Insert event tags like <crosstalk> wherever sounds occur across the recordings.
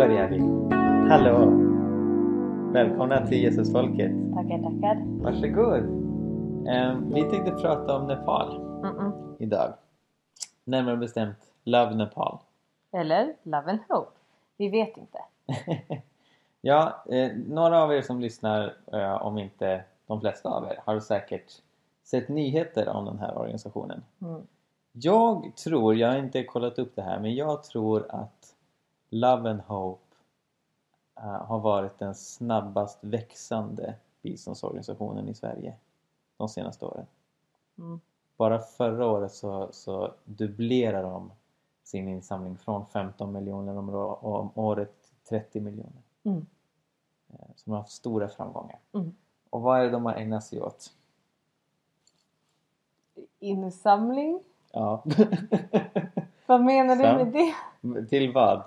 börjar vi. Hallå! Välkomna till Jesusfolket. Tackar, tackar. Varsågod. Um, vi tänkte prata om Nepal Mm-mm. idag. Närmare bestämt Love Nepal. Eller Love and Hope. Vi vet inte. <laughs> ja, eh, några av er som lyssnar, eh, om inte de flesta av er, har säkert sett nyheter om den här organisationen. Mm. Jag tror, jag har inte kollat upp det här, men jag tror att Love and Hope eh, har varit den snabbast växande biståndsorganisationen i Sverige de senaste åren. Mm. Bara förra året så, så dubblerade de sin insamling från 15 miljoner om, om året till 30 miljoner. Mm. Eh, Så de har haft stora framgångar. Mm. Och vad är det de har ägnat sig åt? Insamling? Ja. Vad menar du med det? till vad?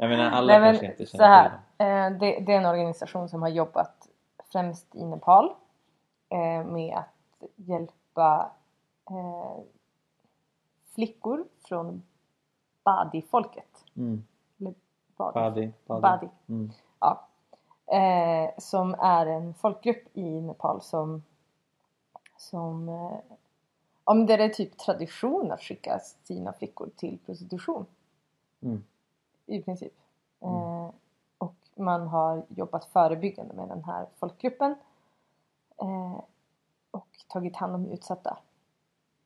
Jag menar alla Nej, men kanske inte så känner här, till eh, det, det är en organisation som har jobbat främst i Nepal eh, med att hjälpa eh, flickor från Badi-folket. Mm. Eller Badi. Badi. Badi. Badi. Mm. Ja. Eh, som är en folkgrupp i Nepal som som eh, om det är typ tradition att skicka sina flickor till prostitution Mm. I princip. Mm. Eh, och man har jobbat förebyggande med den här folkgruppen eh, och tagit hand om utsatta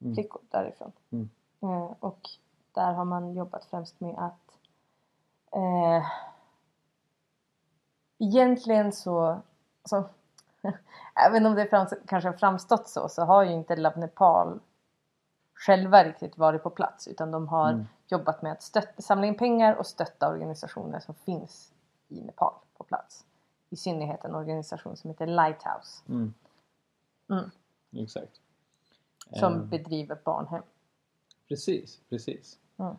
Mm. flickor därifrån. Mm. Eh, och där har man jobbat främst med att eh, egentligen så, så <laughs> även om det frams, kanske har framstått så så har ju inte Love Nepal själva riktigt varit på plats utan de har Mm. jobbat med att stötta, samla in pengar och stötta organisationer som finns i Nepal på plats. I synnerhet en organisation som heter Lighthouse Mm. Mm. Exakt. som Eh, bedriver barnhem. Precis, precis. Mm.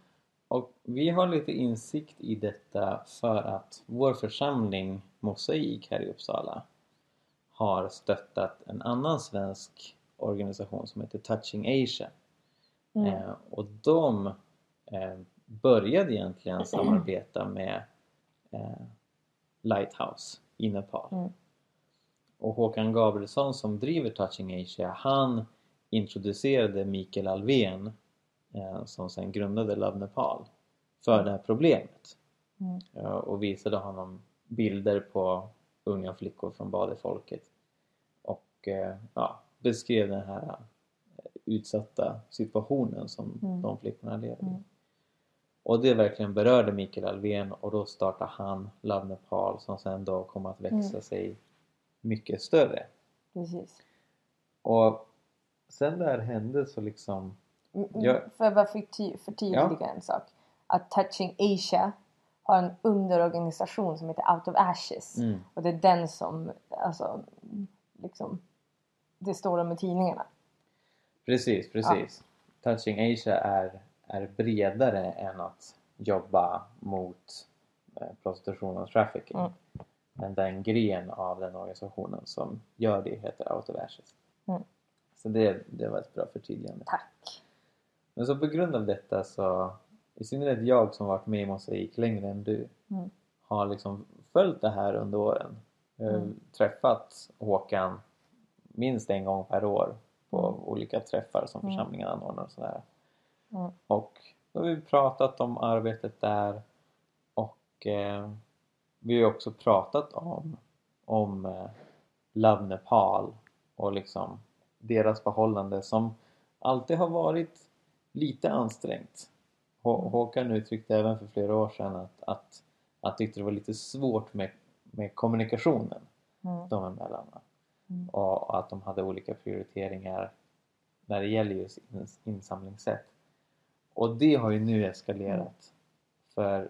Och vi har lite insikt i detta för att vår församling Mosaik här i Uppsala har stöttat en annan svensk organisation som heter Touching Asia. Mm. Eh, och de eh, började egentligen samarbeta med eh, Lighthouse i Nepal. Mm. Och Håkan Gabrielsson som driver Touching Asia han introducerade Mikael Alvén eh, som sen grundade Love Nepal för det här problemet Mm. eh, och visade honom bilder på unga flickor från badefolket och eh, ja, beskrev den här utsatta situationen som Mm. de flickorna lever i. Mm. Och det verkligen berörde Mikael Alvén och då startade han Love Nepal som sen då kom att växa Mm. sig mycket större. Precis. Och sen det här hände så liksom Mm, Ja. Får jag bara förty- förtydliga en sak? Att Touching Asia har en underorganisation som heter Out of Ashes. mm, Och det är den som, alltså, liksom, det står om i tidningarna. Precis, precis. Touching Asia är, är bredare än att jobba mot eh, prostitution och trafficking. Mm. Men den gren av den organisationen som gör det heter Out of Ashes. Mm. Så det, det var ett bra förtydligande. Tack. Men så på grund av detta så, i synnerhet jag som varit med i Mosaik längre än du, Mm. har liksom följt det här under åren. Jag har Mm. Träffat Håkan minst en gång per år på olika träffar som Mm. församlingen anordnar och sådär. Mm. Och då har vi pratat om arbetet där och eh, vi har också pratat om, om eh, Love Nepal och liksom deras förhållande som alltid har varit lite ansträngt. Hå- Mm. Håkan uttryckte även för flera år sedan att, att han tyckte det var lite svårt med, med kommunikationen Mm. dem emellan. Mm. Och, att de hade olika prioriteringar när det gäller just ins- insamlingssätt. Och det har ju nu eskalerat. Mm. För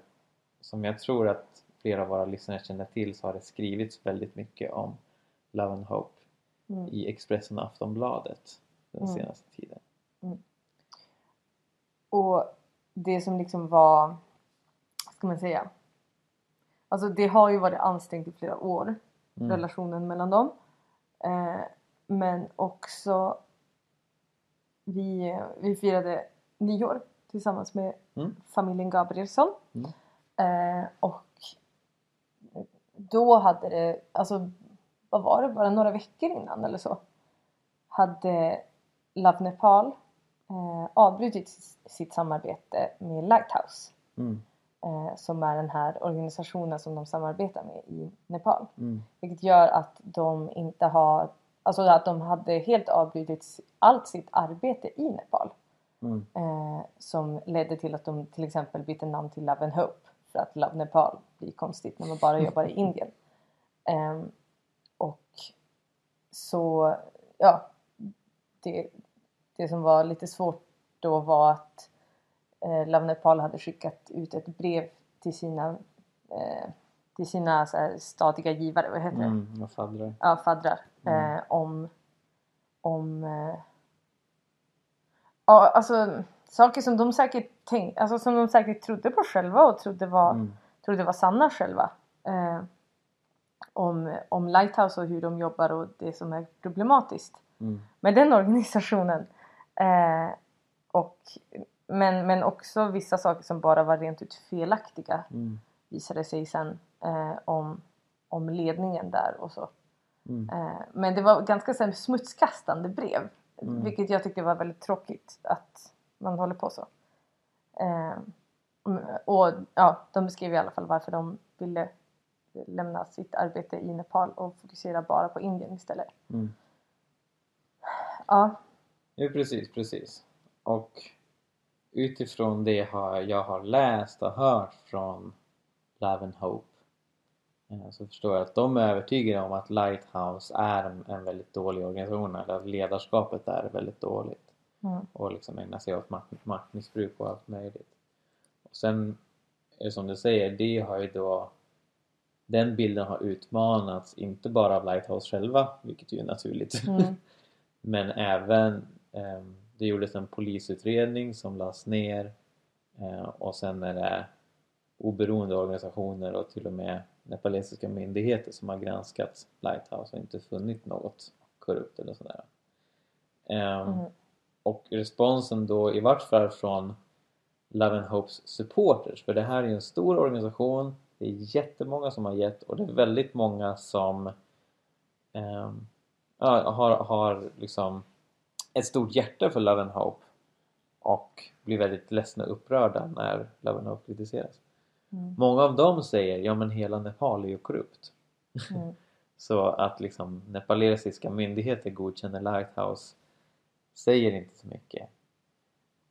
som jag tror att flera av våra lyssnare känner till så har det skrivits väldigt mycket om Love and Hope Mm. i Expressen och Aftonbladet den Mm. senaste tiden. Och det som liksom var, ska man säga? Alltså det har ju varit ansträngt i flera år, Mm. relationen mellan dem. Eh, men också vi, vi firade nyår tillsammans med Mm. familjen Gabrielsson. Mm. Eh, och då hade det, alltså vad var det, bara några veckor innan eller så hade Love Nepal eh, avbrutit sitt samarbete med Lighthouse Mm. Eh, som är den här organisationen som de samarbetar med i Nepal. Mm. Vilket gör att de inte har, alltså att de hade helt avbrutit allt sitt arbete i Nepal. Mm. Eh, som ledde till att de till exempel bytte namn till Love and Hope. För att Love Nepal blir konstigt när man bara <laughs> jobbar i Indien. Ehm, och så, ja. Det, det som var lite svårt då var att eh, Love Nepal hade skickat ut ett brev till sina, eh, till sina så här, stadiga givare, vad heter det? Mm. Och faddrar. ja, faddrar Mm. eh, om, om eh, ja, alltså saker som de säkert tänk, alltså som de säkert trodde på själva och trodde var, Mm. trodde var sanna själva. Eh, om, om Lighthouse och hur de jobbar och det som är problematiskt Mm. med den organisationen. Eh, och, men, men också vissa saker som bara var rent ut felaktiga Mm. visade sig sen eh, om, om ledningen där och så. Mm. Eh, men det var ganska här, smutskastande brev. Mm. Vilket jag tyckte var väldigt tråkigt att man håller på så. Eh, mm, och ja, de beskrev i alla fall varför de ville lämna sitt arbete i Nepal och fokusera bara på Indien istället. Mm. Ja, Jo precis, precis. Och utifrån det jag har läst och hört från Love and Hope eh, så förstår jag att de är övertygade om att Lighthouse är en, en väldigt dålig organisation eller att ledarskapet är väldigt dåligt. Mm, och liksom ägnar sig åt makt, maktmissbruk och allt möjligt. Och sen det som du säger, det har ju då den bilden har utmanats inte bara av Lighthouse själva, vilket ju är naturligt. Mm, <laughs> men även ehm, det gjordes en polisutredning som lades ner eh, och sen är det oberoende organisationer och till och med nepalesiska myndigheter som har granskat Lighthouse och inte funnit något korrupt eller sådär. Ehm, mm, och responsen då i vart fall från Love and Hopes supporters för det här är ju en stor organisation det är jättemånga som har gett och det är väldigt många som ja, har, har liksom ett stort hjärta för Love and Hope och blir väldigt ledsna och upprörda när Love and Hope kritiseras. mm, Många av dem säger ja men hela Nepal är ju korrupt. mm, <laughs> Så att liksom nepalesiska myndigheter godkänner Lighthouse säger inte så mycket.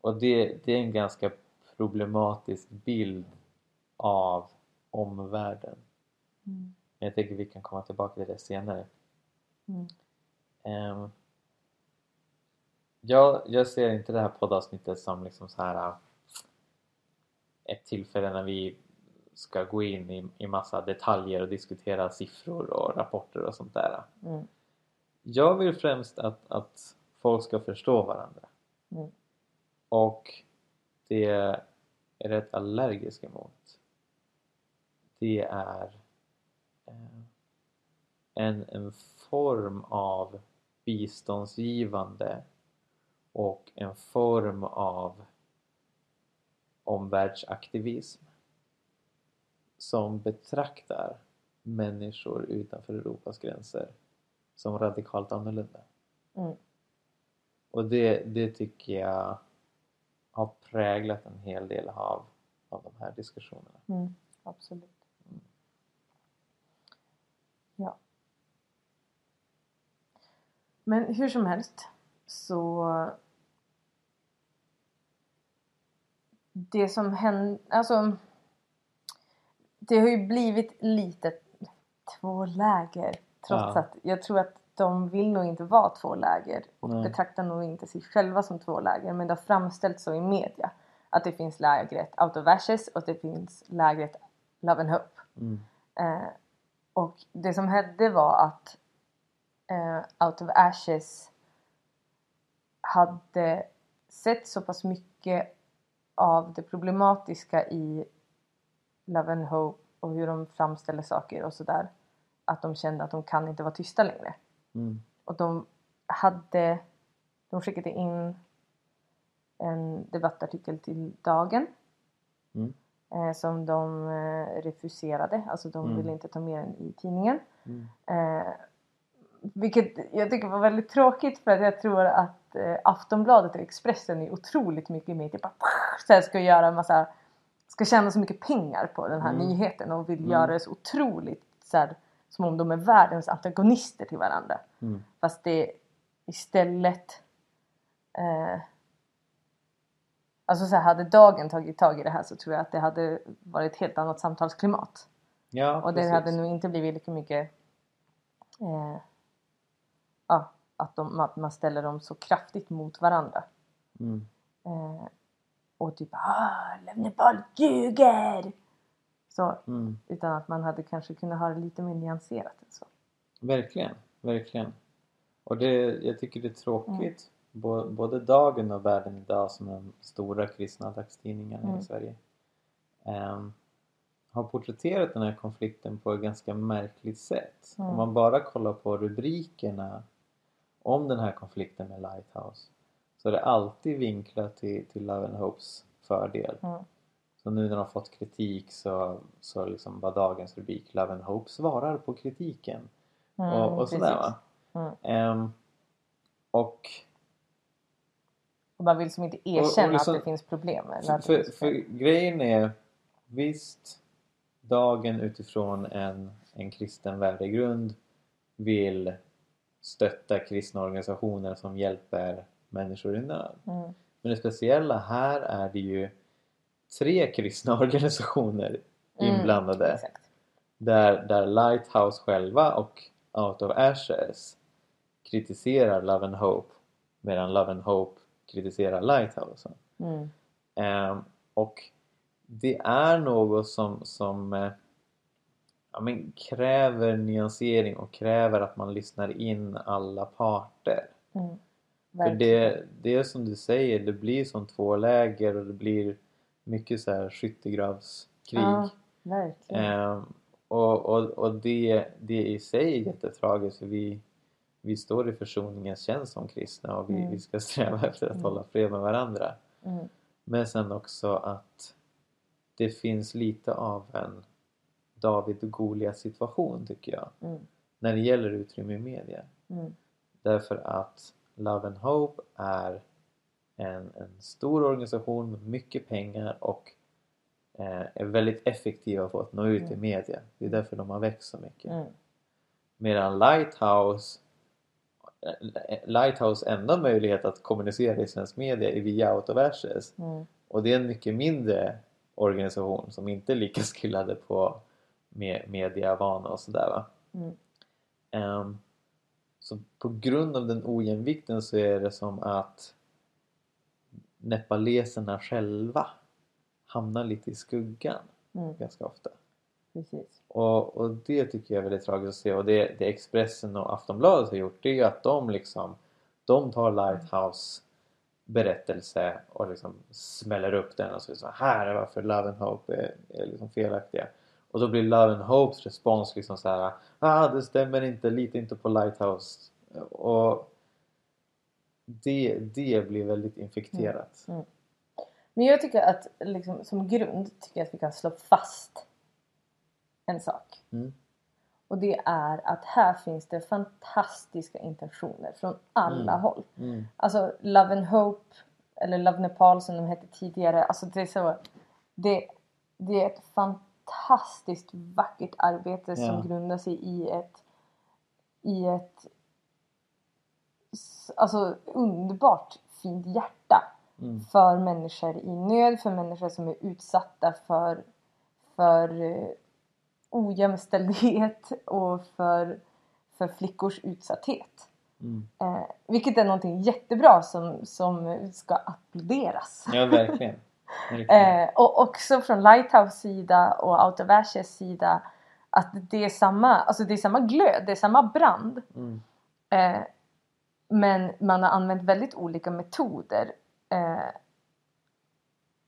Och det, det är en ganska problematisk bild av omvärlden. mm, jag tänker vi kan komma tillbaka till det senare. mm. Ehm, jag, jag ser inte det här poddavsnittet som liksom så här äh, ett tillfälle när vi ska gå in i, i massa detaljer och diskutera siffror och rapporter och sånt där. Mm. Jag vill främst att, att folk ska förstå varandra. Mm. Och det är rätt allergisk emot det är eh, en, en form av biståndsgivande och en form av omvärldsaktivism som betraktar människor utanför Europas gränser som radikalt annorlunda. Mm. Och det, det tycker jag har präglat en hel del av, av de här diskussionerna. Mm. Absolut. Ja. Men hur som helst så det som hände, alltså det har ju blivit lite två läger trots Ja. att jag tror att de vill nog inte vara två läger och Nej. betraktar nog inte sig själva som två läger men det har framställts så i media att det finns lägret Out of Ashes och det finns lägret Love and Hope. Mm. Eh, och det som hände var att eh, Out of Ashes hade sett så pass mycket av det problematiska i Love and Hope och hur de framställer saker och sådär att de kände att de kan inte vara tysta längre. Mm. Och de hade de skickade in en debattartikel till Dagen Mm. eh, som de eh, refuserade. Alltså de Mm. ville inte ta med den i tidningen. Mm. Eh, vilket jag tycker var väldigt tråkigt för att jag tror att eh, Aftonbladet och Expressen är otroligt mycket mer typ att ska göra en massa ska tjäna så mycket pengar på den här Mm. nyheten och vill Mm. göra det så otroligt så här, som om de är världens antagonister till varandra. Mm. Fast det istället eh, Alltså så här, hade dagen tagit tag i det här så tror jag att det hade varit ett helt annat samtalsklimat. Ja, Och det precis. hade nog inte blivit lika mycket eh, att, de, att man ställer dem så kraftigt mot varandra. Mm. Eh, och typ ah, Levnepal ljuger! Så, Mm. utan att man hade kanske kunnat ha det lite mer nyanserat än så. Verkligen, verkligen. Och det, jag tycker det är tråkigt. Mm. Både Dagen och Världen idag som är de stora kristna dagstidningarna Mm. i Sverige ehm, har porträtterat den här konflikten på ett ganska märkligt sätt. Mm. Om man bara kollar på rubrikerna om den här konflikten med Lighthouse så är det alltid vinklat till, till Love and Hopes fördel. Mm. Så nu när de har fått kritik så, så liksom var dagens rubrik Love and Hope svarar på kritiken. Mm, och, och sådär va. Mm. Ehm, och Och man vill som inte Och- och erkänna liksom- att det finns problem. Eller för, finns för grejen är visst dagen utifrån en, en kristen värdegrund vill stötta kristna organisationer som hjälper människor i nöd. Mm. Men det speciella här är det ju tre kristna <laughs> organisationer Mm, inblandade. Exakt. Där, där Lighthouse själva och Out of Ashes kritiserar Love and Hope medan Love and Hope kritiserar Lighthouse. Mm. Ehm, och det är något som, som eh, ja, men kräver nyansering och kräver att man lyssnar in alla parter. Mm. För det, det är som du säger, det blir som två läger och det blir mycket så här skyttegravskrig. Ja, verkligen. Ehm, och och, och det, det i sig är jättetragiskt för vi, vi står i försoningens tjänst som kristna och vi, Mm. vi ska <laughs> sträva efter att Mm. hålla fred med varandra. Mm. Men sen också att det finns lite av en David och Goliat situation tycker jag Mm. när det gäller utrymme i media. Mm. Därför att Love and Hope är en, en stor organisation med mycket pengar och eh, är väldigt effektiva på att nå ut i Mm. media. Det är därför de har växt så mycket. Mm. Medan Lighthouse eh, Lighthouse enda möjlighet att kommunicera i svensk media är via Ashes. Mm. Och det är en mycket mindre organisation som inte är lika skillade på med mediavana och sådär. Mm. Ehm, så på grund av den ojämvikten så är det som att nepaleserna själva hamnar lite i skuggan Mm. ganska ofta. Precis. Och, och det tycker jag är väldigt tragiskt att se och det, det Expressen och Aftonbladet har gjort det är ju att de liksom de tar Lighthouse berättelse och liksom smäller upp den och så, så här är varför Love and Hope är, är liksom felaktiga. Och då blir Love and Hopes respons liksom så här ah det stämmer inte, lita inte på Lighthouse. Och det, det blir väldigt infekterat. Mm. Men jag tycker att liksom, som grund tycker jag att vi kan slå fast en sak. Mm. Och det är att här finns det fantastiska intentioner från alla Mm. håll. Mm. Alltså Love and Hope eller Love Nepal som de hette tidigare. Alltså det är så. Det, det är ett fantastiskt vackert arbete som Ja. grundar sig i ett i ett alltså underbart fint hjärta Mm. för människor i nöd, för människor som är utsatta för, för eh, ojämställdhet <laughs> och för, för flickors utsatthet. Mm. Eh, vilket är någonting jättebra som, som ska applåderas. Ja verkligen. Eh, och också från Lighthouse sida och Out of Ashes sida att det är samma, alltså det är samma glöd, det är samma brand. Mm. Eh, men man har använt väldigt olika metoder eh,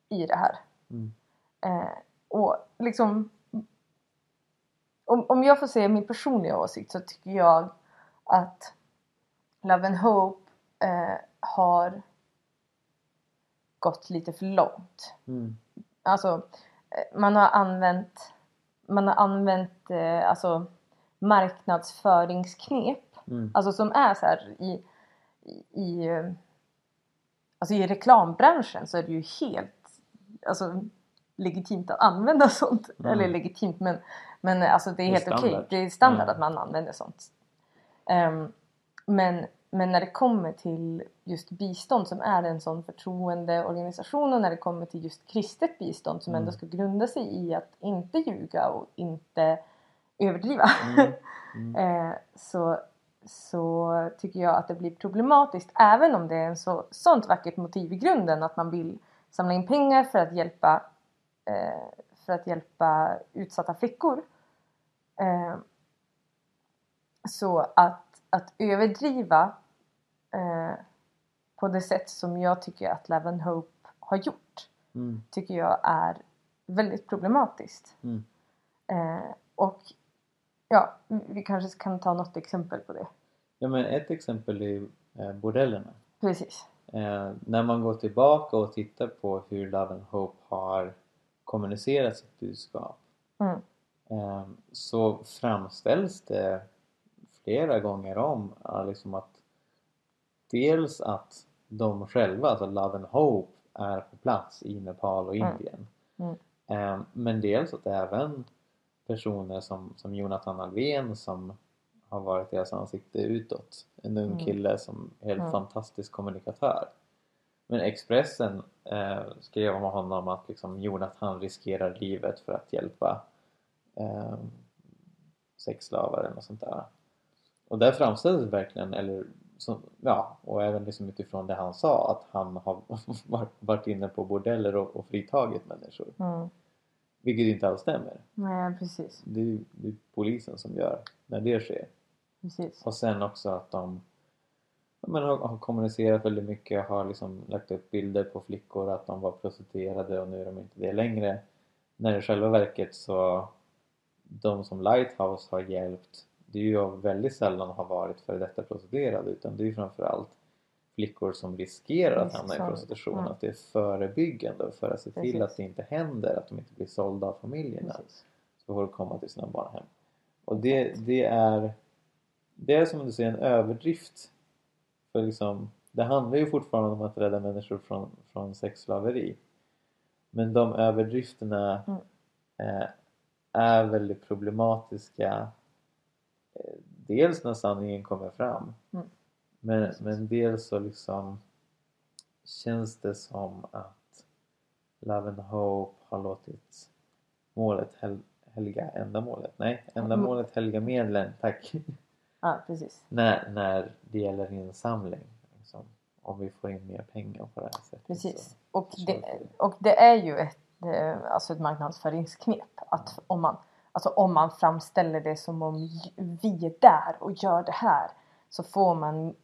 i det här. Mm. Eh, och liksom om, om jag får säga min personliga åsikt så tycker jag att Love and Hope eh, har gått lite för långt. Mm. Alltså eh, man har använt man har använt eh, alltså marknadsföringsknep Mm. Alltså som är så här i, i, eh, alltså i reklambranschen så är det ju helt alltså, legitimt att använda sånt. Mm. Eller legitimt men, men alltså det är, Det är helt okej. standard. Det är standard Mm. att man använder sånt. Ehm, men, men när det kommer till just bistånd som är en sån förtroendeorganisation och när det kommer till just kristet bistånd som Mm. ändå ska grunda sig i att inte ljuga och inte överdriva. Mm. <laughs> Mm. Eh, så, så tycker jag att det blir problematiskt även om det är en så, sånt vackert motiv i grunden att man vill samla in pengar för att hjälpa, eh, för att hjälpa utsatta flickor. Eh, så att, att överdriva eh, på det sätt som jag tycker att Love and Hope har gjort Mm. tycker jag är väldigt problematiskt. Mm. Eh, och ja, vi kanske kan ta något exempel på det. Ja men ett exempel är eh, bordellerna. Precis. Eh, när man går tillbaka och tittar på hur Love and Hope har kommunicerat sitt budskap Mm. eh, så framställs det flera gånger om liksom att dels att de själva, alltså Love and Hope, är på plats i Nepal och Mm. Indien. Mm. Eh, men dels att även personer som, som Jonathan Alvén som har varit deras ansikte utåt. En ung Mm. kille som är helt Mm. fantastisk kommunikatör. Men Expressen eh, skrev om honom att liksom Jonathan riskerar livet för att hjälpa eh, sexslavar eller något sånt där. Och där framställdes verkligen, eller som, ja, och även liksom utifrån det han sa att han har <laughs> varit- inne på bordeller och, och fritagit människor. Mm. Vilket inte alls stämmer. Nej, precis. Det är det är polisen som gör när det sker. precis. Och sen också att de men har, har kommunicerat väldigt mycket, har liksom lagt upp bilder på flickor att de var prostituerade och nu är de inte det längre. När i själva verket så de som Lighthouse har hjälpt det är ju väldigt sällan har varit för detta prostituerade utan det är ju framförallt flickor som riskerar att hamna i prostitution. mm. Att det är förebyggande för att se till Precis. att det inte händer, att de inte blir sålda av familjerna precis. så får de komma till sina barnhem. Och det, det är det är som du säger en överdrift. För liksom, det handlar ju fortfarande om att rädda människor från, från sexslaveri. Men de överdrifterna Mm. eh, är väldigt problematiska. Dels när sanningen kommer fram. Mm. Men, men dels så liksom känns det som att Love and Hope har låtit målet hel- helga ändamålet. Nej, ändamålet helga medlen, tack. Ja, precis. när, när det gäller insamling. Liksom. Om vi får in mer pengar på det här sättet. Precis. Så. Och det, och det är ju ett, eh, alltså ett marknadsföringsknep. Att om man, alltså om man framställer det som om vi är där och gör det här så får man,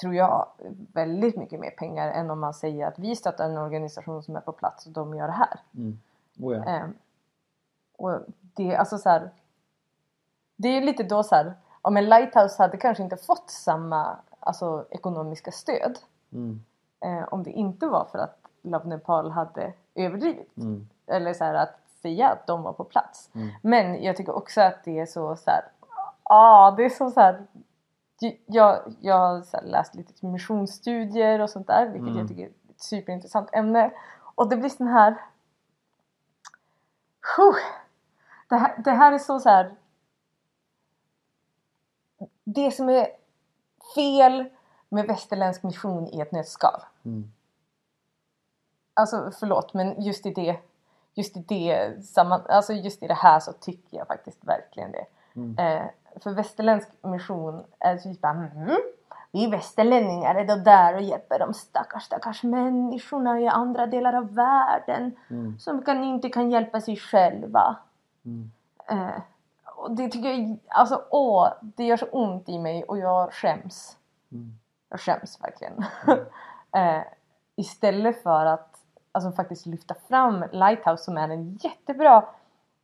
tror jag, väldigt mycket mer pengar än om man säger att vi stöttar en organisation som är på plats och de gör det här. Mm. Oh ja. Ehm, och det är alltså så här, Det är lite då så här, om en Lighthouse hade kanske inte fått samma alltså, ekonomiska stöd Mm. eh, om det inte var för att Love Nepal hade överdrivit. Mm. Eller så här att säga att de var på plats. Mm. Men jag tycker också att det är så så här, ah, det är så så här, jag, jag har så läst lite missionsstudier och sånt där vilket Mm. jag tycker är ett superintressant ämne. Och det blir sån här Huh. Det, här det här är så så här. Det som är fel med västerländsk mission i ett nötskal. Mm. Alltså förlåt men just i det Just i det samman, alltså just i det här så tycker jag faktiskt verkligen det. Mm. Eh, för västerländsk mission är typ bara mm, Vi västerlänningar är då där och hjälper de stackars stackars människorna i andra delar av världen Mm. som kan, inte kan hjälpa sig själva. Mm. Eh, och det tycker jag, alltså åh, det gör så ont i mig och jag skäms. Mm. Jag skäms verkligen. Mm. <laughs> eh, istället för att alltså, faktiskt lyfta fram Lighthouse som är en jättebra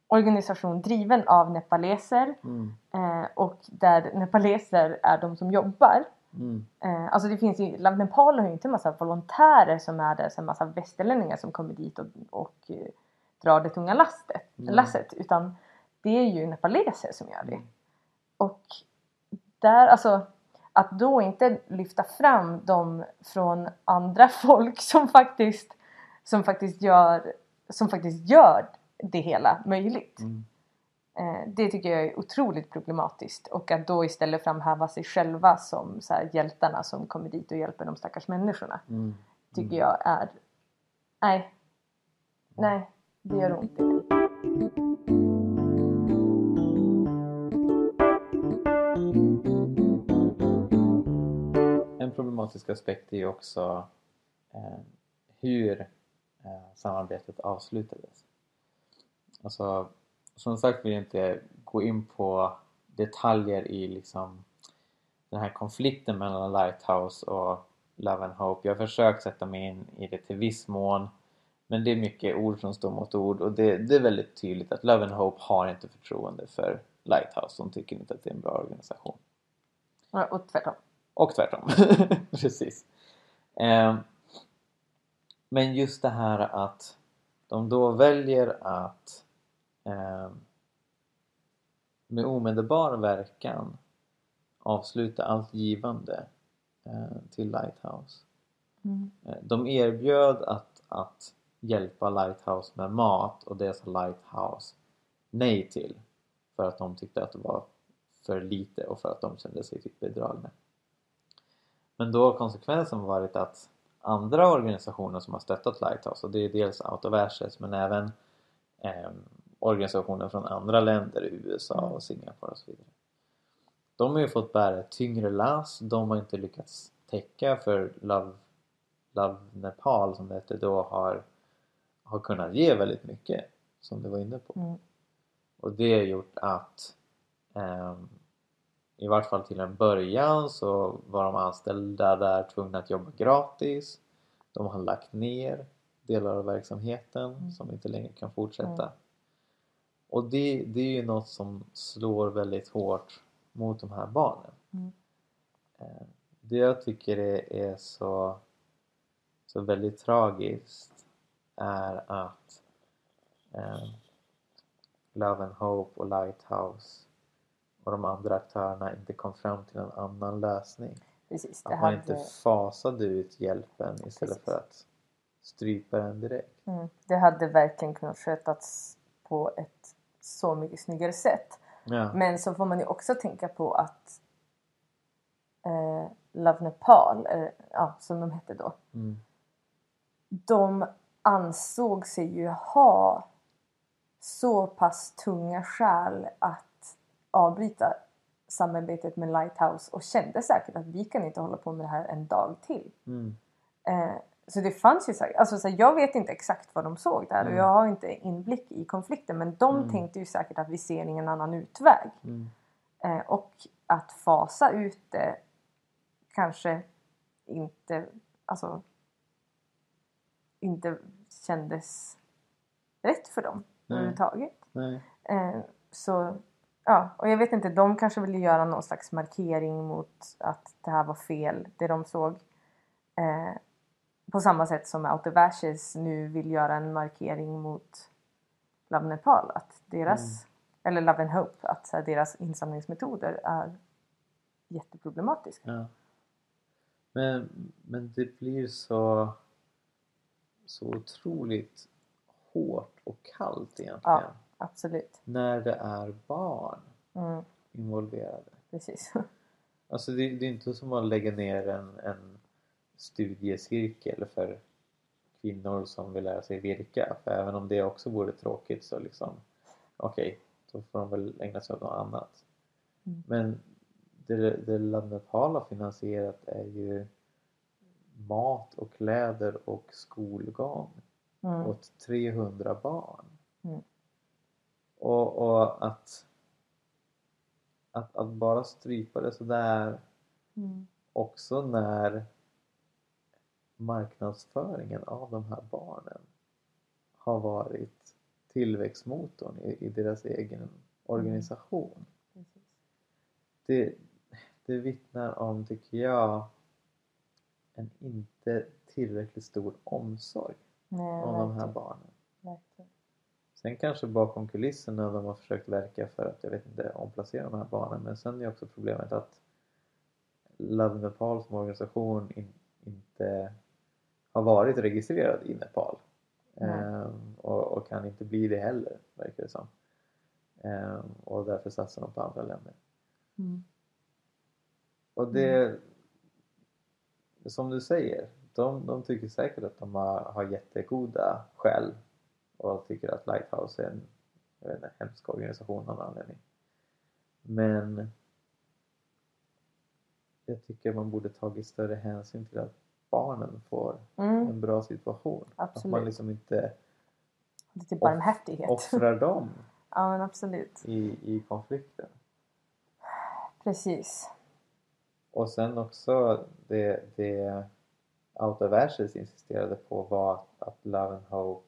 organisation driven av nepaleser Mm. eh, och där nepaleser är de som jobbar. Mm. Eh, alltså det finns ju, Nepal har ju inte en massa volontärer som är där, en massa västerlänningar som kommer dit och, och eh, drar det tunga lastet, Mm. lasset utan det är ju nepaleser som gör det. Mm. Och där, alltså att då inte lyfta fram dem från andra <laughs> folk som faktiskt, som faktiskt gör, som faktiskt gör det hela möjligt. Mm. Eh, det tycker jag är otroligt problematiskt och att då istället framhäva sig själva som så här, hjältarna som kommer dit och hjälper de stackars människorna Mm. tycker jag är nej, nej, det gör ont i mig. En problematisk aspekt är ju också eh, hur samarbetet avslutades. Alltså, som sagt vill jag inte gå in på detaljer i liksom den här konflikten mellan Lighthouse och Love and Hope. Jag har försökt sätta mig in i det till viss mån men det är mycket ord som står mot ord och det, det är väldigt tydligt att Love and Hope har inte förtroende för Lighthouse. De tycker inte att det är en bra organisation. Och tvärtom. Och tvärtom. <laughs> Precis. Ehm, men just det här att de då väljer att ehm, med omedelbar verkan avsluta allt givande eh, till Lighthouse. Mm. Eh, De erbjöd att, att hjälpa Lighthouse med mat och det sa Lighthouse nej till för att de tyckte att det var för lite och för att de kände sig typ bedragna. Men då har konsekvensen varit att andra organisationer som har stöttat Lighthouse och det är dels Out of Ashes men även eh, organisationer från andra länder, USA och Singapore och så vidare. De har ju fått bära ett tyngre lass, de har inte lyckats täcka för Love, Love Nepal som det hette då har, har kunnat ge väldigt mycket som du var inne på. Mm. Och det har gjort att ehm, i vart fall till en början så var de anställda där tvungna att jobba gratis. De har lagt ner delar av verksamheten Mm. som inte längre kan fortsätta. Mm. Och det, det är ju något som slår väldigt hårt mot de här barnen. Mm. Eh, Det jag tycker är, är så, så väldigt tragiskt är att eh, Love and Hope och Lighthouse och de andra aktörerna inte kom fram till en annan lösning. Precis, Att man hade, inte fasade ut hjälpen istället Precis. för att strypa den direkt. mm, det hade verkligen kunnat skötas på ett så mycket snyggare sätt. Ja. Men så får man ju också tänka på att eh, Love Nepal, eh, ja, som de hette då, Mm. de ansåg sig ju ha så pass tunga skäl att avbryta samarbetet med Lighthouse och kände säkert att vi kan inte hålla på med det här en dag till. Mm. Eh, så det fanns ju säkert, alltså så här, jag vet inte exakt vad de såg där och Mm. jag har inte inblick i konflikten men de Mm. tänkte ju säkert att vi ser ingen annan utväg. Mm. Eh, och att fasa ut det kanske inte, alltså inte kändes rätt för dem Nej. överhuvudtaget. Nej. Eh, så ja, och jag vet inte, de kanske ville göra någon slags markering mot att det här var fel, det de såg. Eh, på samma sätt som Out of Ashes nu vill göra en markering mot Love Nepal, att deras, eller Love and Hope, att här, deras insamlingsmetoder är jätteproblematiska. Ja. Men, men det blir så så otroligt hårt och kallt egentligen Ja. Absolut. när det är barn Mm, involverade. precis. <laughs> Alltså det, det är inte som att lägga ner en, en studiecirkel för kvinnor som vill lära sig virka. För även om det också vore tråkigt så liksom okej, då får de väl ägna sig åt något annat. Mm. Men det, det Love Nepal har finansierat är ju mat och kläder och skolgång Mm, åt 300 barn. Mm. Och, och att, att, att bara strypa det sådär mm, också när marknadsföringen av de här barnen har varit tillväxtmotorn i, i deras egen organisation. precis. Det, det vittnar om, tycker jag, en inte tillräckligt stor omsorg Nej, om de här verkligen, barnen. verkligen. Sen kanske bakom kulisserna de har försökt verka för att, jag vet inte, omplacera de här barnen men sen är också problemet att Love Nepal som organisation in, inte har varit registrerad i Nepal. Nej. Ehm, och, och kan inte bli det heller, verkar det som. Ehm, och därför satsar de på andra länder. Mm. Och det, som du säger, de, de tycker säkert att de har, har jättegoda skäl och tycker att Lighthouse är en, jag vet inte, hemsk organisation av någon anledning. Men jag tycker man borde tagit större hänsyn till att barnen får Mm. en bra situation. Att man Absolut. liksom inte Lite barmhärtighet. offrar dem <laughs> Ja men absolut. i, i konflikten. Precis. Och sen också det, det Out of Ashes insisterade på var att, att Love and Hope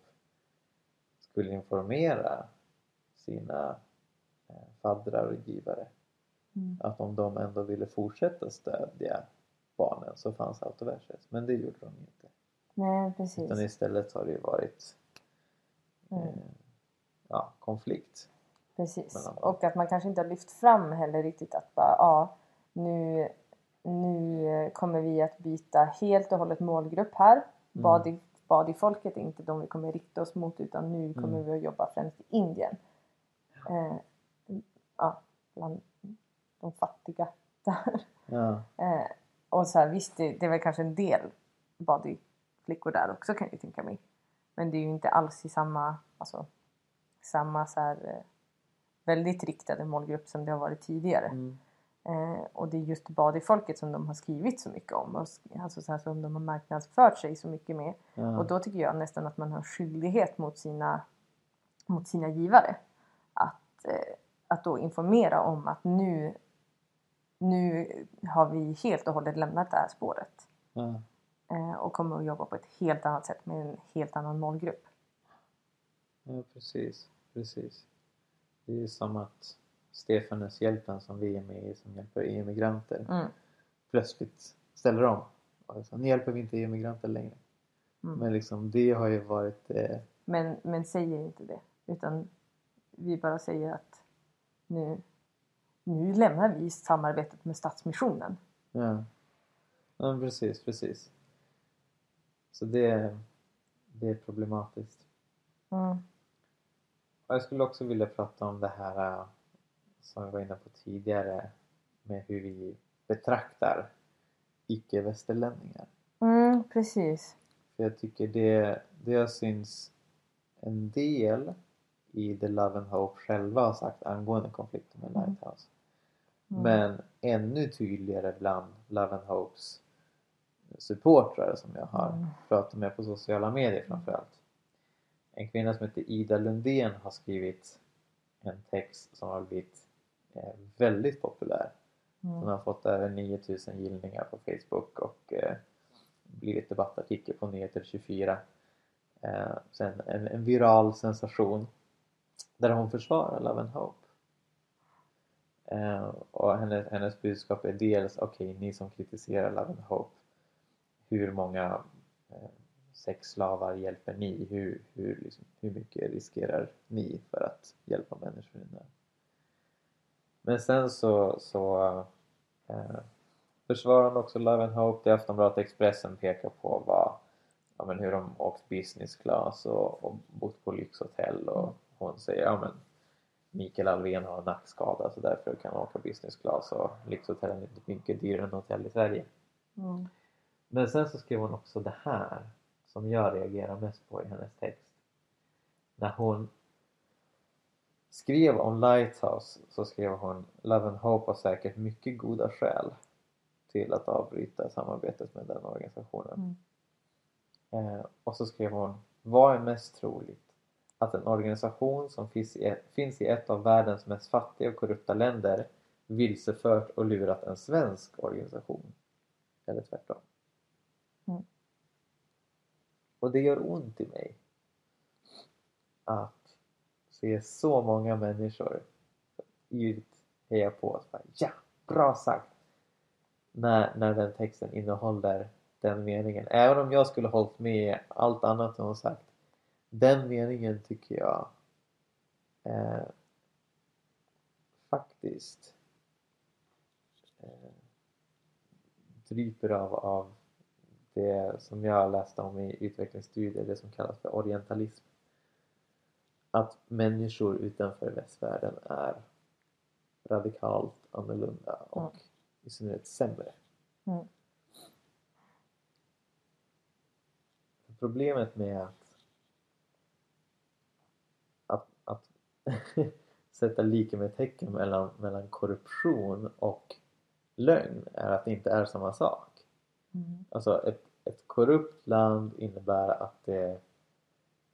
skulle informera sina eh, faddrar och givare Mm. att om de ändå ville fortsätta stödja barnen så fanns Ashes. Men det gjorde de inte. Nej Utan precis. istället har det ju varit Mm. eh, ja, konflikt. Precis. Och att man kanske inte har lyft fram heller riktigt att bara ja nu, nu kommer vi att byta helt och hållet målgrupp här. Badi, Badi-folket är inte de vi kommer rikta oss mot utan nu kommer Mm. vi att jobba främst i Indien. Eh, ja, bland de fattiga där. Ja, Eh, och så här, visst, det, det är väl kanske en del Badi-flickor där också kan jag tänka mig. Men det är ju inte alls i samma, alltså, samma så här, eh, väldigt riktade målgrupp som det har varit tidigare. mm. Eh, och det är just Badi-folket som de har skrivit så mycket om och alltså så här, som de har marknadsfört sig så mycket med. ja. Och då tycker jag nästan att man har skyldighet mot sina, mot sina givare. Att, eh, att då informera om att nu, nu har vi helt och hållet lämnat det här spåret. ja. Eh, och kommer att jobba på ett helt annat sätt med en helt annan målgrupp. Ja, precis. precis. Det är som att Stefanus-hjälpen som vi är med i som hjälper EU-migranter Mm. plötsligt ställer om. Och så, nu hjälper vi inte EU-migranter längre. Mm. Men liksom det har ju varit eh, Men, men säger inte det. Utan vi bara säger att nu, nu lämnar vi samarbetet med Stadsmissionen. ja. ja precis, precis. Så det, det är problematiskt. Mm. Jag skulle också vilja prata om det här eh, som vi var inne på tidigare med hur vi betraktar icke-västerlänningar. Mm, precis. För jag tycker det, det syns en del i The Love and Hope själva har sagt angående konflikten med Mm. Lighthouse. Mm. Men ännu tydligare bland Love and Hopes supportrar som jag har Mm. pratat med på sociala medier framförallt. En kvinna som heter Ida Lundén har skrivit en text som har blivit väldigt populär. Mm. Hon har fått över 9000 gillningar på Facebook och eh, blivit debattartikel på Nyheter 24. Eh, sen en, en viral sensation där hon försvarar Love and Hope. Eh, och hennes, hennes budskap är dels okej, ni som kritiserar Love and Hope hur många eh, sexslavar hjälper ni? Hur, hur, liksom, hur mycket riskerar ni för att hjälpa människor i nöd? Men sen så, så eh, försvarar hon också Love and Hope. Det Aftonbladet Expressen pekar på vad, ja, men hur de åkt business class och, och bott på lyxhotell och hon säger ja men Mikael Alvén har en nackskada så därför kan han åka business class och lyxhotellen är mycket dyrare än hotell i Sverige. Mm. Men sen så skrev hon också det här som jag reagerar mest på i hennes text. När hon skrev om Lighthouse så skrev hon Love and Hope har säkert mycket goda skäl till att avbryta samarbetet med den organisationen. Eh, och så skrev hon Vad är mest troligt? Att en organisation som finns i, ett, finns i ett av världens mest fattiga och korrupta länder vilsefört och lurat en svensk organisation? Eller tvärtom? Mm. Och det gör ont i mig att det är så många människor ivrigt hejar på oss. Bara, Ja, bra sagt! När, när den texten innehåller den meningen. Även om jag skulle hållit med allt annat hon sagt. Den meningen tycker jag eh, faktiskt eh, dryper av, av det som jag läste om i utvecklingsstudier, det som kallas för orientalism. Att människor utanför västvärlden är radikalt annorlunda och Mm. i synnerhet sämre. Mm. Problemet med att, att, att <laughs> sätta lika med tecken mellan, mellan korruption och lögn är att det inte är samma sak. Mm. Alltså ett, ett korrupt land innebär att det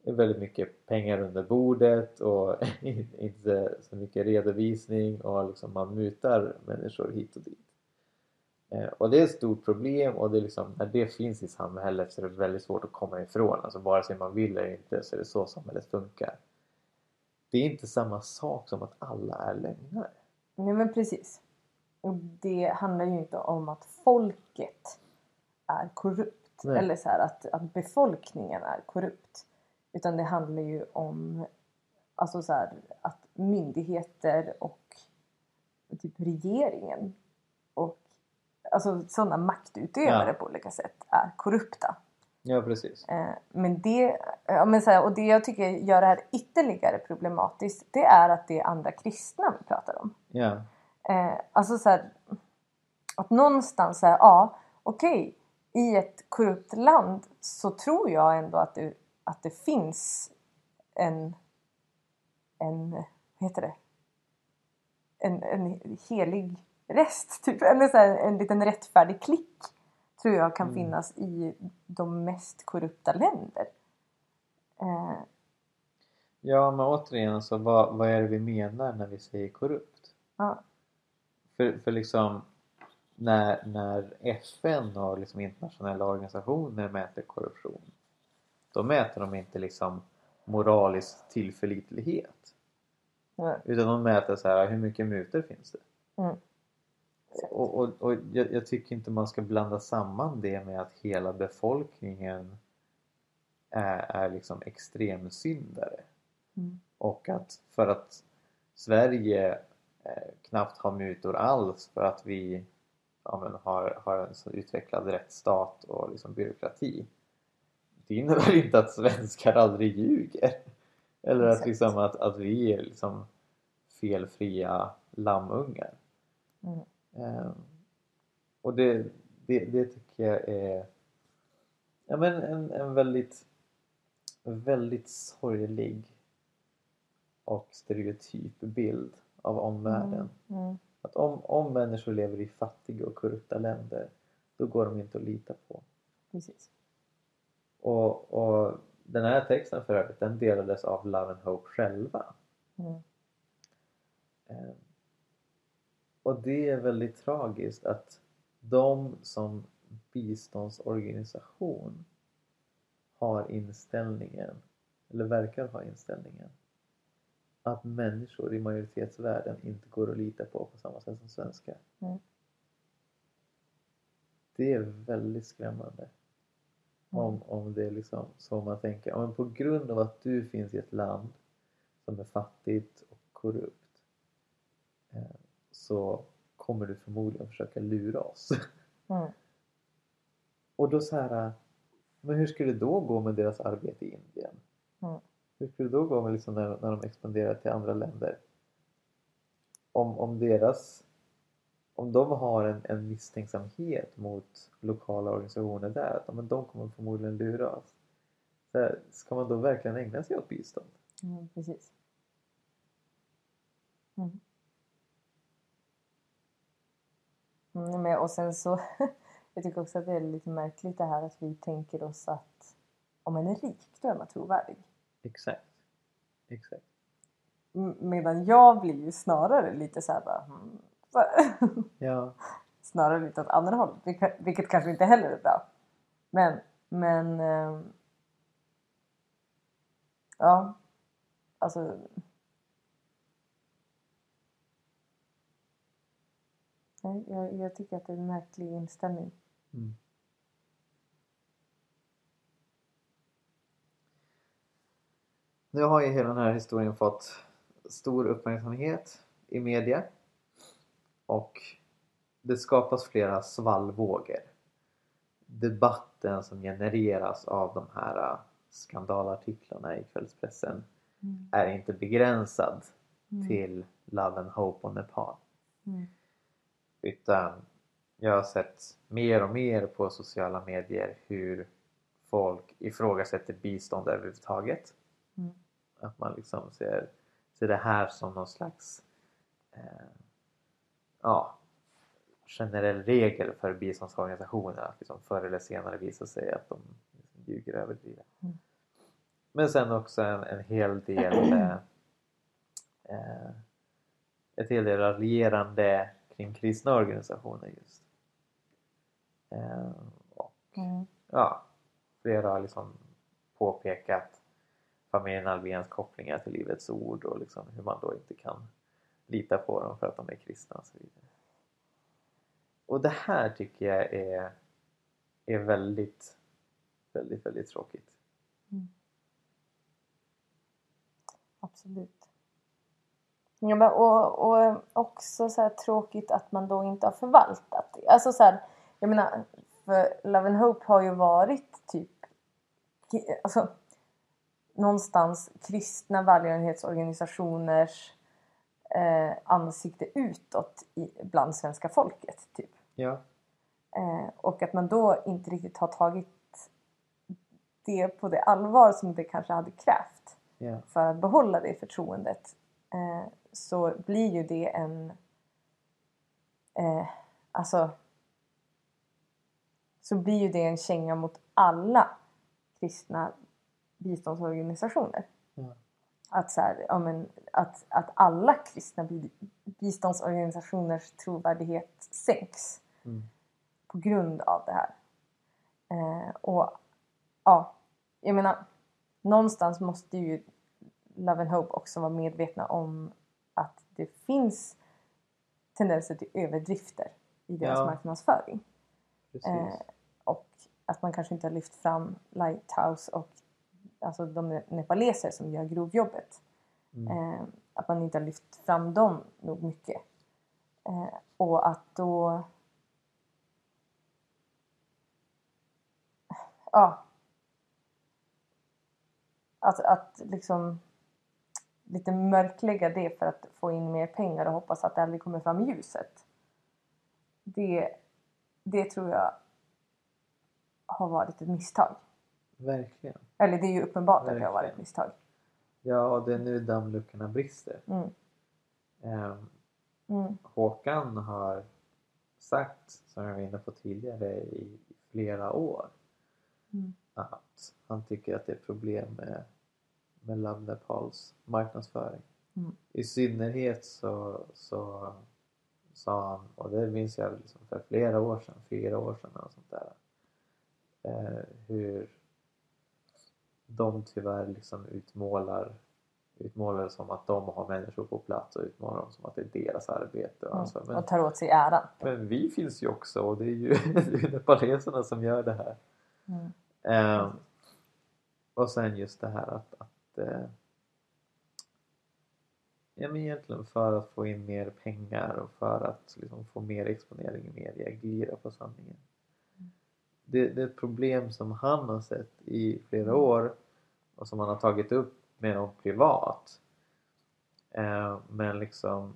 väldigt mycket pengar under bordet och <laughs> inte så mycket redovisning och liksom man mutar människor hit och dit. Eh, Och det är ett stort problem och det liksom, när det finns i samhället så är det väldigt svårt att komma ifrån. Alltså vare sig man vill eller inte så är det så samhället funkar. Det är inte samma sak som att alla är lögnare. Nej men precis. Och det handlar ju inte om att folket är korrupt. Nej. Eller så här att, att befolkningen är korrupt. Utan det handlar ju om alltså så här, att myndigheter och typ regeringen och alltså sådana maktutövare Ja. på olika sätt är korrupta. Ja precis. Eh, men det, ja, men så här, och det jag tycker gör det här ytterligare problematiskt det är att det är andra kristna vi pratar om. Ja. Eh, alltså så här, att någonstans säga ja okej i ett korrupt land så tror jag ändå att det, att det finns en en, vad heter det? En, en helig rest typ, eller så här, en liten rättfärdig klick tror jag kan Mm. finnas i de mest korrupta länder. Eh, Ja men återigen så vad, vad är det vi menar när vi säger korrupt? ja, För, för liksom när, när FN och liksom internationella organisationer mäter korruption då mäter de inte liksom moralisk tillförlitlighet. Ja, utan de mäter så här hur mycket mutor finns det? mm, Och, och, och jag, jag tycker inte man ska blanda samman det med att hela befolkningen är, är liksom extremsyndare. Mm, och att för att Sverige eh, knappt har mutor alls för att vi ja, men har, har en så utvecklad rättsstat och liksom byråkrati det innebär inte att svenskar aldrig ljuger eller att, Exakt. liksom, att, att vi är liksom felfria lammungar mm, Ehm, och det, det, det tycker jag är ja, men en, en väldigt väldigt sorglig och stereotyp bild av omvärlden. mm, mm, Att om, om människor lever i fattiga och korrupta länder då går de inte att lita på. precis. Och, och den här texten för övrigt den delades av Love and Hope själva. Mm, Ehm, Och det är väldigt tragiskt att de som biståndsorganisation har inställningen, eller verkar ha inställningen, att människor i majoritetsvärlden inte går att lita på på samma sätt som svenskar. Mm. Det är väldigt skrämmande. Om, om det är liksom så man tänker, men på grund av att du finns i ett land som är fattigt och korrupt eh, så kommer du förmodligen försöka lura oss. mm, <laughs> Och då så här, men hur skulle det då gå med deras arbete i Indien? Mm. Hur skulle det då gå med liksom när, när de expanderar till andra länder? Om, om deras om de har en, en misstänksamhet mot lokala organisationer där, men de kommer förmodligen lura oss. Så här, ska man då verkligen ägna sig åt bistånd? mm, precis. Mm. Mm, men, och sen så, <laughs> jag tycker också att det är lite märkligt det här att vi tänker oss att om man är rik, då är man trovärdig. Exakt. Exakt. Medan jag blir ju snarare lite så här bara, hmm, <laughs> Ja. snarare lite åt andra hållet, vilket, kanske inte heller är bra. Men, men... ehm, ja, alltså... Nej, jag, jag tycker att det är en märklig inställning. Mm. Nu har ju hela den här historien fått stor uppmärksamhet i media och det skapas flera svallvågor. Debatten som genereras av de här skandalartiklarna i kvällspressen Mm. är inte begränsad Mm. till Love and Hope och Nepal. Mm. Utan jag har sett mer och mer på sociala medier hur folk ifrågasätter bistånd överhuvudtaget. Mm. Att man liksom ser, ser det här som någon slags eh, ja, generell regel för biståndsorganisationer att liksom förr eller senare visa sig att de liksom ljuger och överdriver. Mm. Men sen också en, en hel del <clears throat> eh, eh, ett hel del raljerande kring kristna organisationer just. Eh, och Mm. ja, flera har liksom påpekat familjen Alvéns kopplingar till Livets Ord och liksom hur man då inte kan lita på dem för att de är kristna och så vidare. Och det här tycker jag är, är väldigt, väldigt, väldigt tråkigt. Mm. Absolut. Ja, men och, och också så här tråkigt att man då inte har förvaltat det. Alltså så här, jag menar, för Love and Hope har ju varit typ alltså, någonstans kristna välgörenhetsorganisationers eh, ansikte utåt i, bland svenska folket. Typ. Ja. Eh, och att man då inte riktigt har tagit det på det allvar som det kanske hade krävt ja. för att behålla det förtroendet eh, så blir ju det en... Eh, alltså... Så blir ju det en känga mot alla kristna biståndsorganisationer. Att, så här, ja, men, att, att alla kristna bi- biståndsorganisationers trovärdighet sänks Mm. på grund av det här. Eh, och ja, jag menar någonstans måste ju Love and Hope också vara medvetna om att det finns tendenser till överdrifter i deras Ja. marknadsföring. Eh, och att man kanske inte har lyft fram Lighthouse och alltså de nepaleser som gör grovjobbet. Mm. Eh, att man inte har lyft fram dem nog mycket. Eh, och att då... Ja. Att, att liksom lite mörklägga det för att få in mer pengar och hoppas att det aldrig kommer fram i ljuset. Det, det tror jag har varit ett misstag. Verkligen. Eller det är ju uppenbart att det har varit ett Verkligen. misstag. Ja, och det är nu dammluckorna brister. Mm. Ehm, Mm. Håkan har sagt, som jag var inne på tidigare, i flera år Mm. att han tycker att det är problem med, med Love Nepals marknadsföring. Mm. I synnerhet så, så sa han, och det minns jag liksom för flera år sedan, fyra år sedan och sånt där, eh, hur de tyvärr liksom utmålar utmålar det som att de har människor på plats och utmålar dem som att det är deras arbete. Och Mm. alltså, men, Och tar åt sig äran. men vi finns ju också och det är ju, <laughs> nepaleserna som gör det här. Mm. Eh, och sen just det här att, att eh, ja, men egentligen för att få in mer pengar och för att liksom, få mer exponering i media glida på sanningen. Det, det är ett problem som han har sett i flera år och som han har tagit upp med dem privat. Eh, men liksom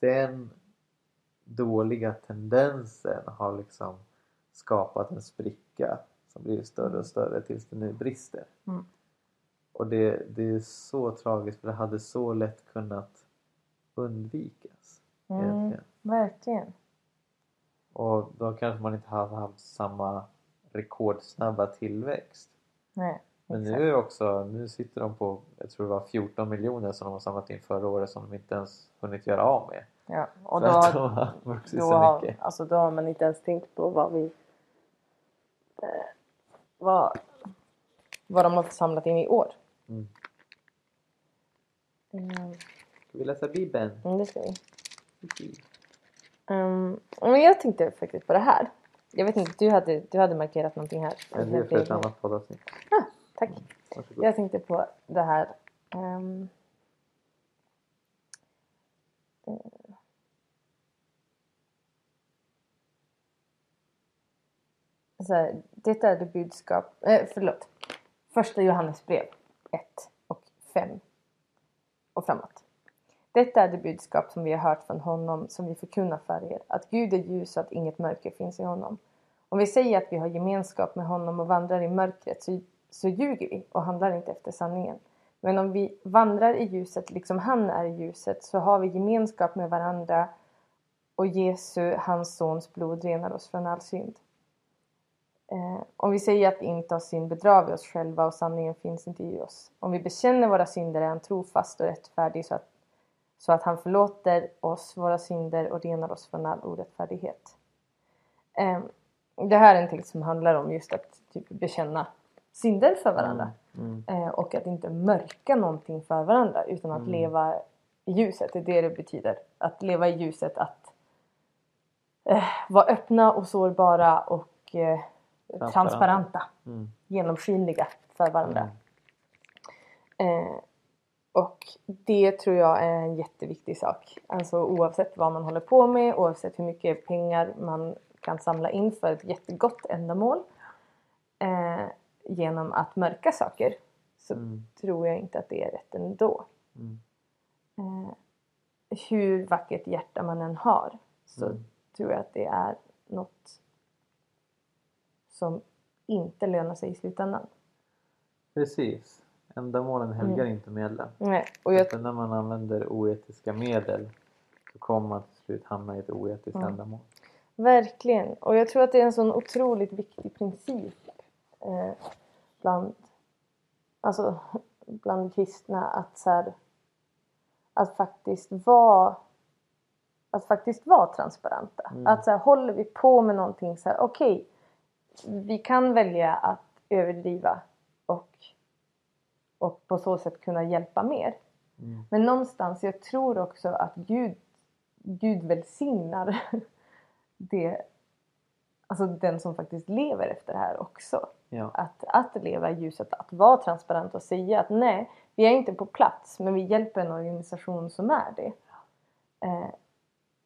den dåliga tendensen har liksom skapat en spricka som blir större och större tills det nu brister. Mm. Och det, det är så tragiskt för det hade så lätt kunnat undvikas. Mm. Egentligen. Verkligen. Och då kanske man inte hade haft samma rekordsnabba tillväxt. Nej, Men nu är också, nu sitter de på, jag tror det var 14 miljoner som de har samlat in förra året som de inte ens hunnit göra av med. Ja, och då, har- de har vuxit då, så har, mycket. alltså, då har man inte ens tänkt på vad vi... Eh, vad, vad de har samlat in i år. Mm. Mm, Ska vi läsa Bibeln? mm, det ska vi. Um, men jag tänkte faktiskt på det här. Jag vet inte, du hade, du hade markerat någonting här. Ja, det är för ett annat poddavsnitt. Tack. Varsågod. Jag tänkte på det här eh, så här, detta är det budskap, eh, förlåt, första Johannesbrev 1 och 5 och framåt. Detta är det budskap som vi har hört från honom som vi förkunnar för er, att Gud är ljus och att inget mörker finns i honom. Om vi säger att vi har gemenskap med honom och vandrar i mörkret så, så ljuger vi och handlar inte efter sanningen. Men om vi vandrar i ljuset liksom han är i ljuset så har vi gemenskap med varandra och Jesu, hans sons blod renar oss från all synd. Eh, om vi säger att vi inte har synd bedrar vi oss själva och sanningen finns inte i oss. Om vi bekänner våra synder är han trofast och rättfärdig så att, så att han förlåter oss våra synder och renar oss från all orättfärdighet. Eh, det här är en text som handlar om just att typ, bekänna synder för varandra. Mm. Eh, och att inte mörka någonting för varandra utan att Mm. leva i ljuset. Det är det det betyder. Att leva i ljuset, att eh, vara öppna och sårbara och eh, Transparenta. transparenta. Mm. Genomskinliga för varandra. Mm. Eh, och det tror jag är en jätteviktig sak. Alltså oavsett vad man håller på med, oavsett hur mycket pengar man kan samla in för ett jättegott ändamål. Eh, genom att mörka saker så Mm. tror jag inte att det är rätt ändå. Mm. Eh, hur vackert hjärta man än har så Mm. tror jag att det är något som inte lönar sig i slutändan. Precis. Ändamålen helgar Mm. inte medlen. Nej, och jag, Utan när man använder oetiska medel så kommer man till slut hamna i ett oetiskt Mm. ändamål. verkligen. Och jag tror att det är en sån otroligt viktig princip eh, bland, alltså, bland kristna att, så här, att faktiskt vara att faktiskt vara transparenta. Mm. Att så här, håller vi på med någonting så här, okej, vi kan välja att överdriva och på så sätt kunna hjälpa mer. Mm. Men någonstans, jag tror också att Gud, Gud välsignar <laughs> det, alltså den som faktiskt lever efter det här också. Ja. Att, att leva i ljuset, att vara transparent och säga att nej, vi är inte på plats men vi hjälper en organisation som är det. Eh,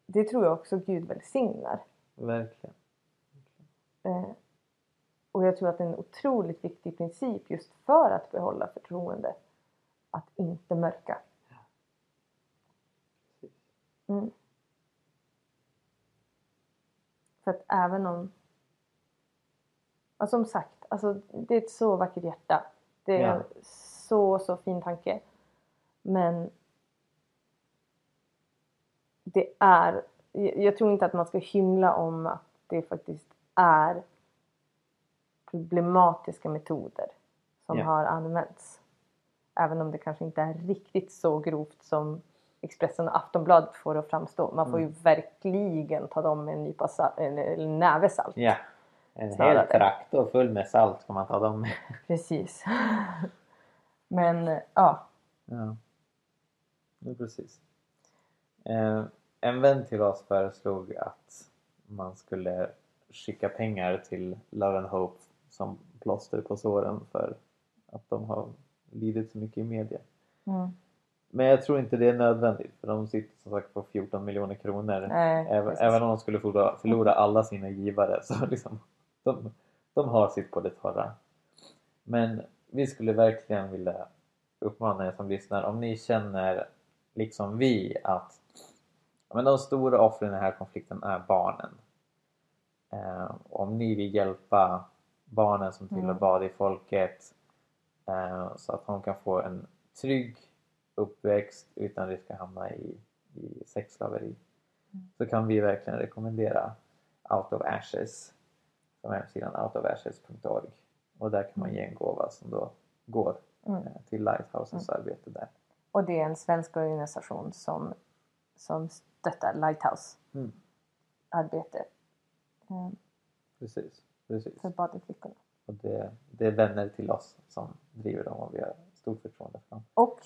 det tror jag också Gud välsignar. Verkligen. Eh, och jag tror att det är en otroligt viktig princip just för att behålla förtroende. Att inte mörka. Mm. För att även om... Ja, som sagt, alltså, det är ett så vackert hjärta. Det är Ja. en så, så fin tanke. Men det är... Jag jag tror inte att man ska hymla om att det faktiskt är problematiska metoder som Ja. har använts. Även om det kanske inte är riktigt så grovt som Expressen och Aftonbladet får det att framstå. Man får ju verkligen ta dem med en nypa salt, eller en näve salt. Ja. En Snarare. hel traktor full med salt ska man ta dem med. Precis. <laughs> Men ja. Ja. ja precis. Eh, en vän till oss föreslog att man skulle skicka pengar till Love and Hope som plåster på såren för att de har lidit så mycket i media. Mm. Men jag tror inte det är nödvändigt för de sitter som sagt på 14 miljoner kronor. Nej, även, även om de skulle förlora, förlora alla sina givare så <laughs> liksom de, de har sitt på det torra. Men vi skulle verkligen vilja uppmana er som lyssnar om ni känner liksom vi att men de stora offren i den här konflikten är barnen. Eh, om ni vill hjälpa barnen som tillhör Mm. Badi-folket eh, så att de kan få en trygg uppväxt utan risk att hamna i, i sexslaveri så kan vi verkligen rekommendera Out of Ashes som är hemsidan outofashes.org och där kan man ge en gåva som då går Mm. eh, till Lighthouses arbete där. Och det är en svensk organisation som, som stöttar Lighthouse Mm. arbete eh, Precis, precis. för badflickorna. Och det, det är vänner till oss som driver dem och vi har stort förtroende för dem. Och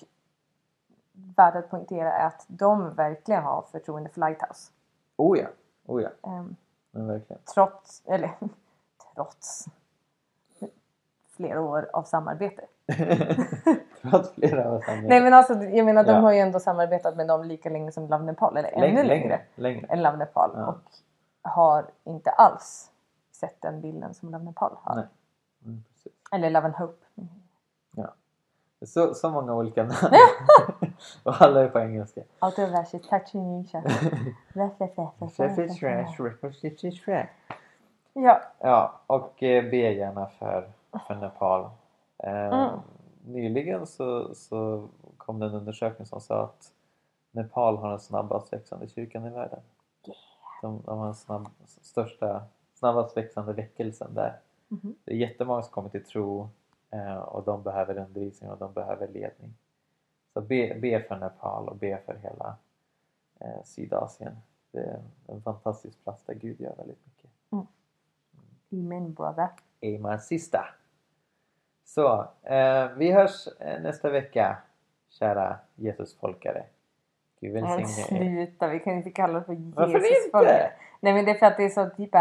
värd att poängtera är att de verkligen har förtroende för Lighthouse. Oh ja, oh ja, Eh, men verkligen. trots, eller <laughs> trots flera år av samarbete. <laughs> Trots flera år sedan. Nej men alltså jag menar de Ja. har ju ändå samarbetat med dem lika länge som Love Nepal eller ännu längre, längre. än Love Nepal Ja. och har inte alls sett den bilden som Love Nepal har. Nej. Mm. Eller Love and Hope. Så, så många olika namn. <laughs> och alla är på engelska. Sheffield Trash. <laughs> Ja, Ja, och eh, be gärna för, för Nepal. Eh, Mm. Nyligen så, så kom det en undersökning som sa att Nepal har den snabbast växande kyrkan i världen. De, de har den snabb, största, snabbast växande väckelsen där. Mhm. Det är jättemånga som kommer till tro eh, och de behöver undervisning och de behöver ledning. Så be, be för Nepal och be för hela eh, Sydasien. Det är en fantastisk plats där Gud gör väldigt mycket. Amen brother. Amen sista. Så, eh, vi hörs eh, nästa vecka kära Jesusfolkare. Gud välsigne er. sluta, vi kan inte kalla det för Varför Jesus inte? Nej men det är för att det är så typ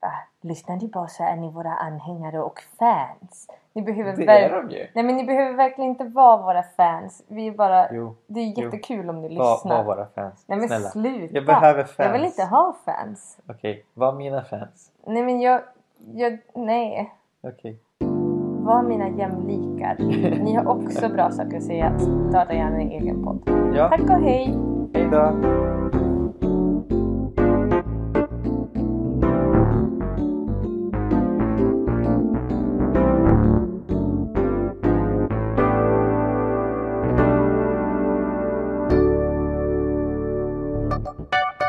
bara lyssnar ni bara så är ni våra anhängare och fans. Ni behöver Det är de ju. Nej men ni behöver verkligen inte vara våra fans. Vi är bara, Jo, det är jo. jättekul om ni var, lyssnar. var våra fans. Nej men Snälla. sluta. Jag behöver fans. Jag vill inte ha fans. Okej, var mina fans. Nej men jag, jag nej. Okej. Var mina jämlikar. <laughs> Ni har också bra saker att säga. Starta gärna en egen podd. Ja, Tack och hej! hej då.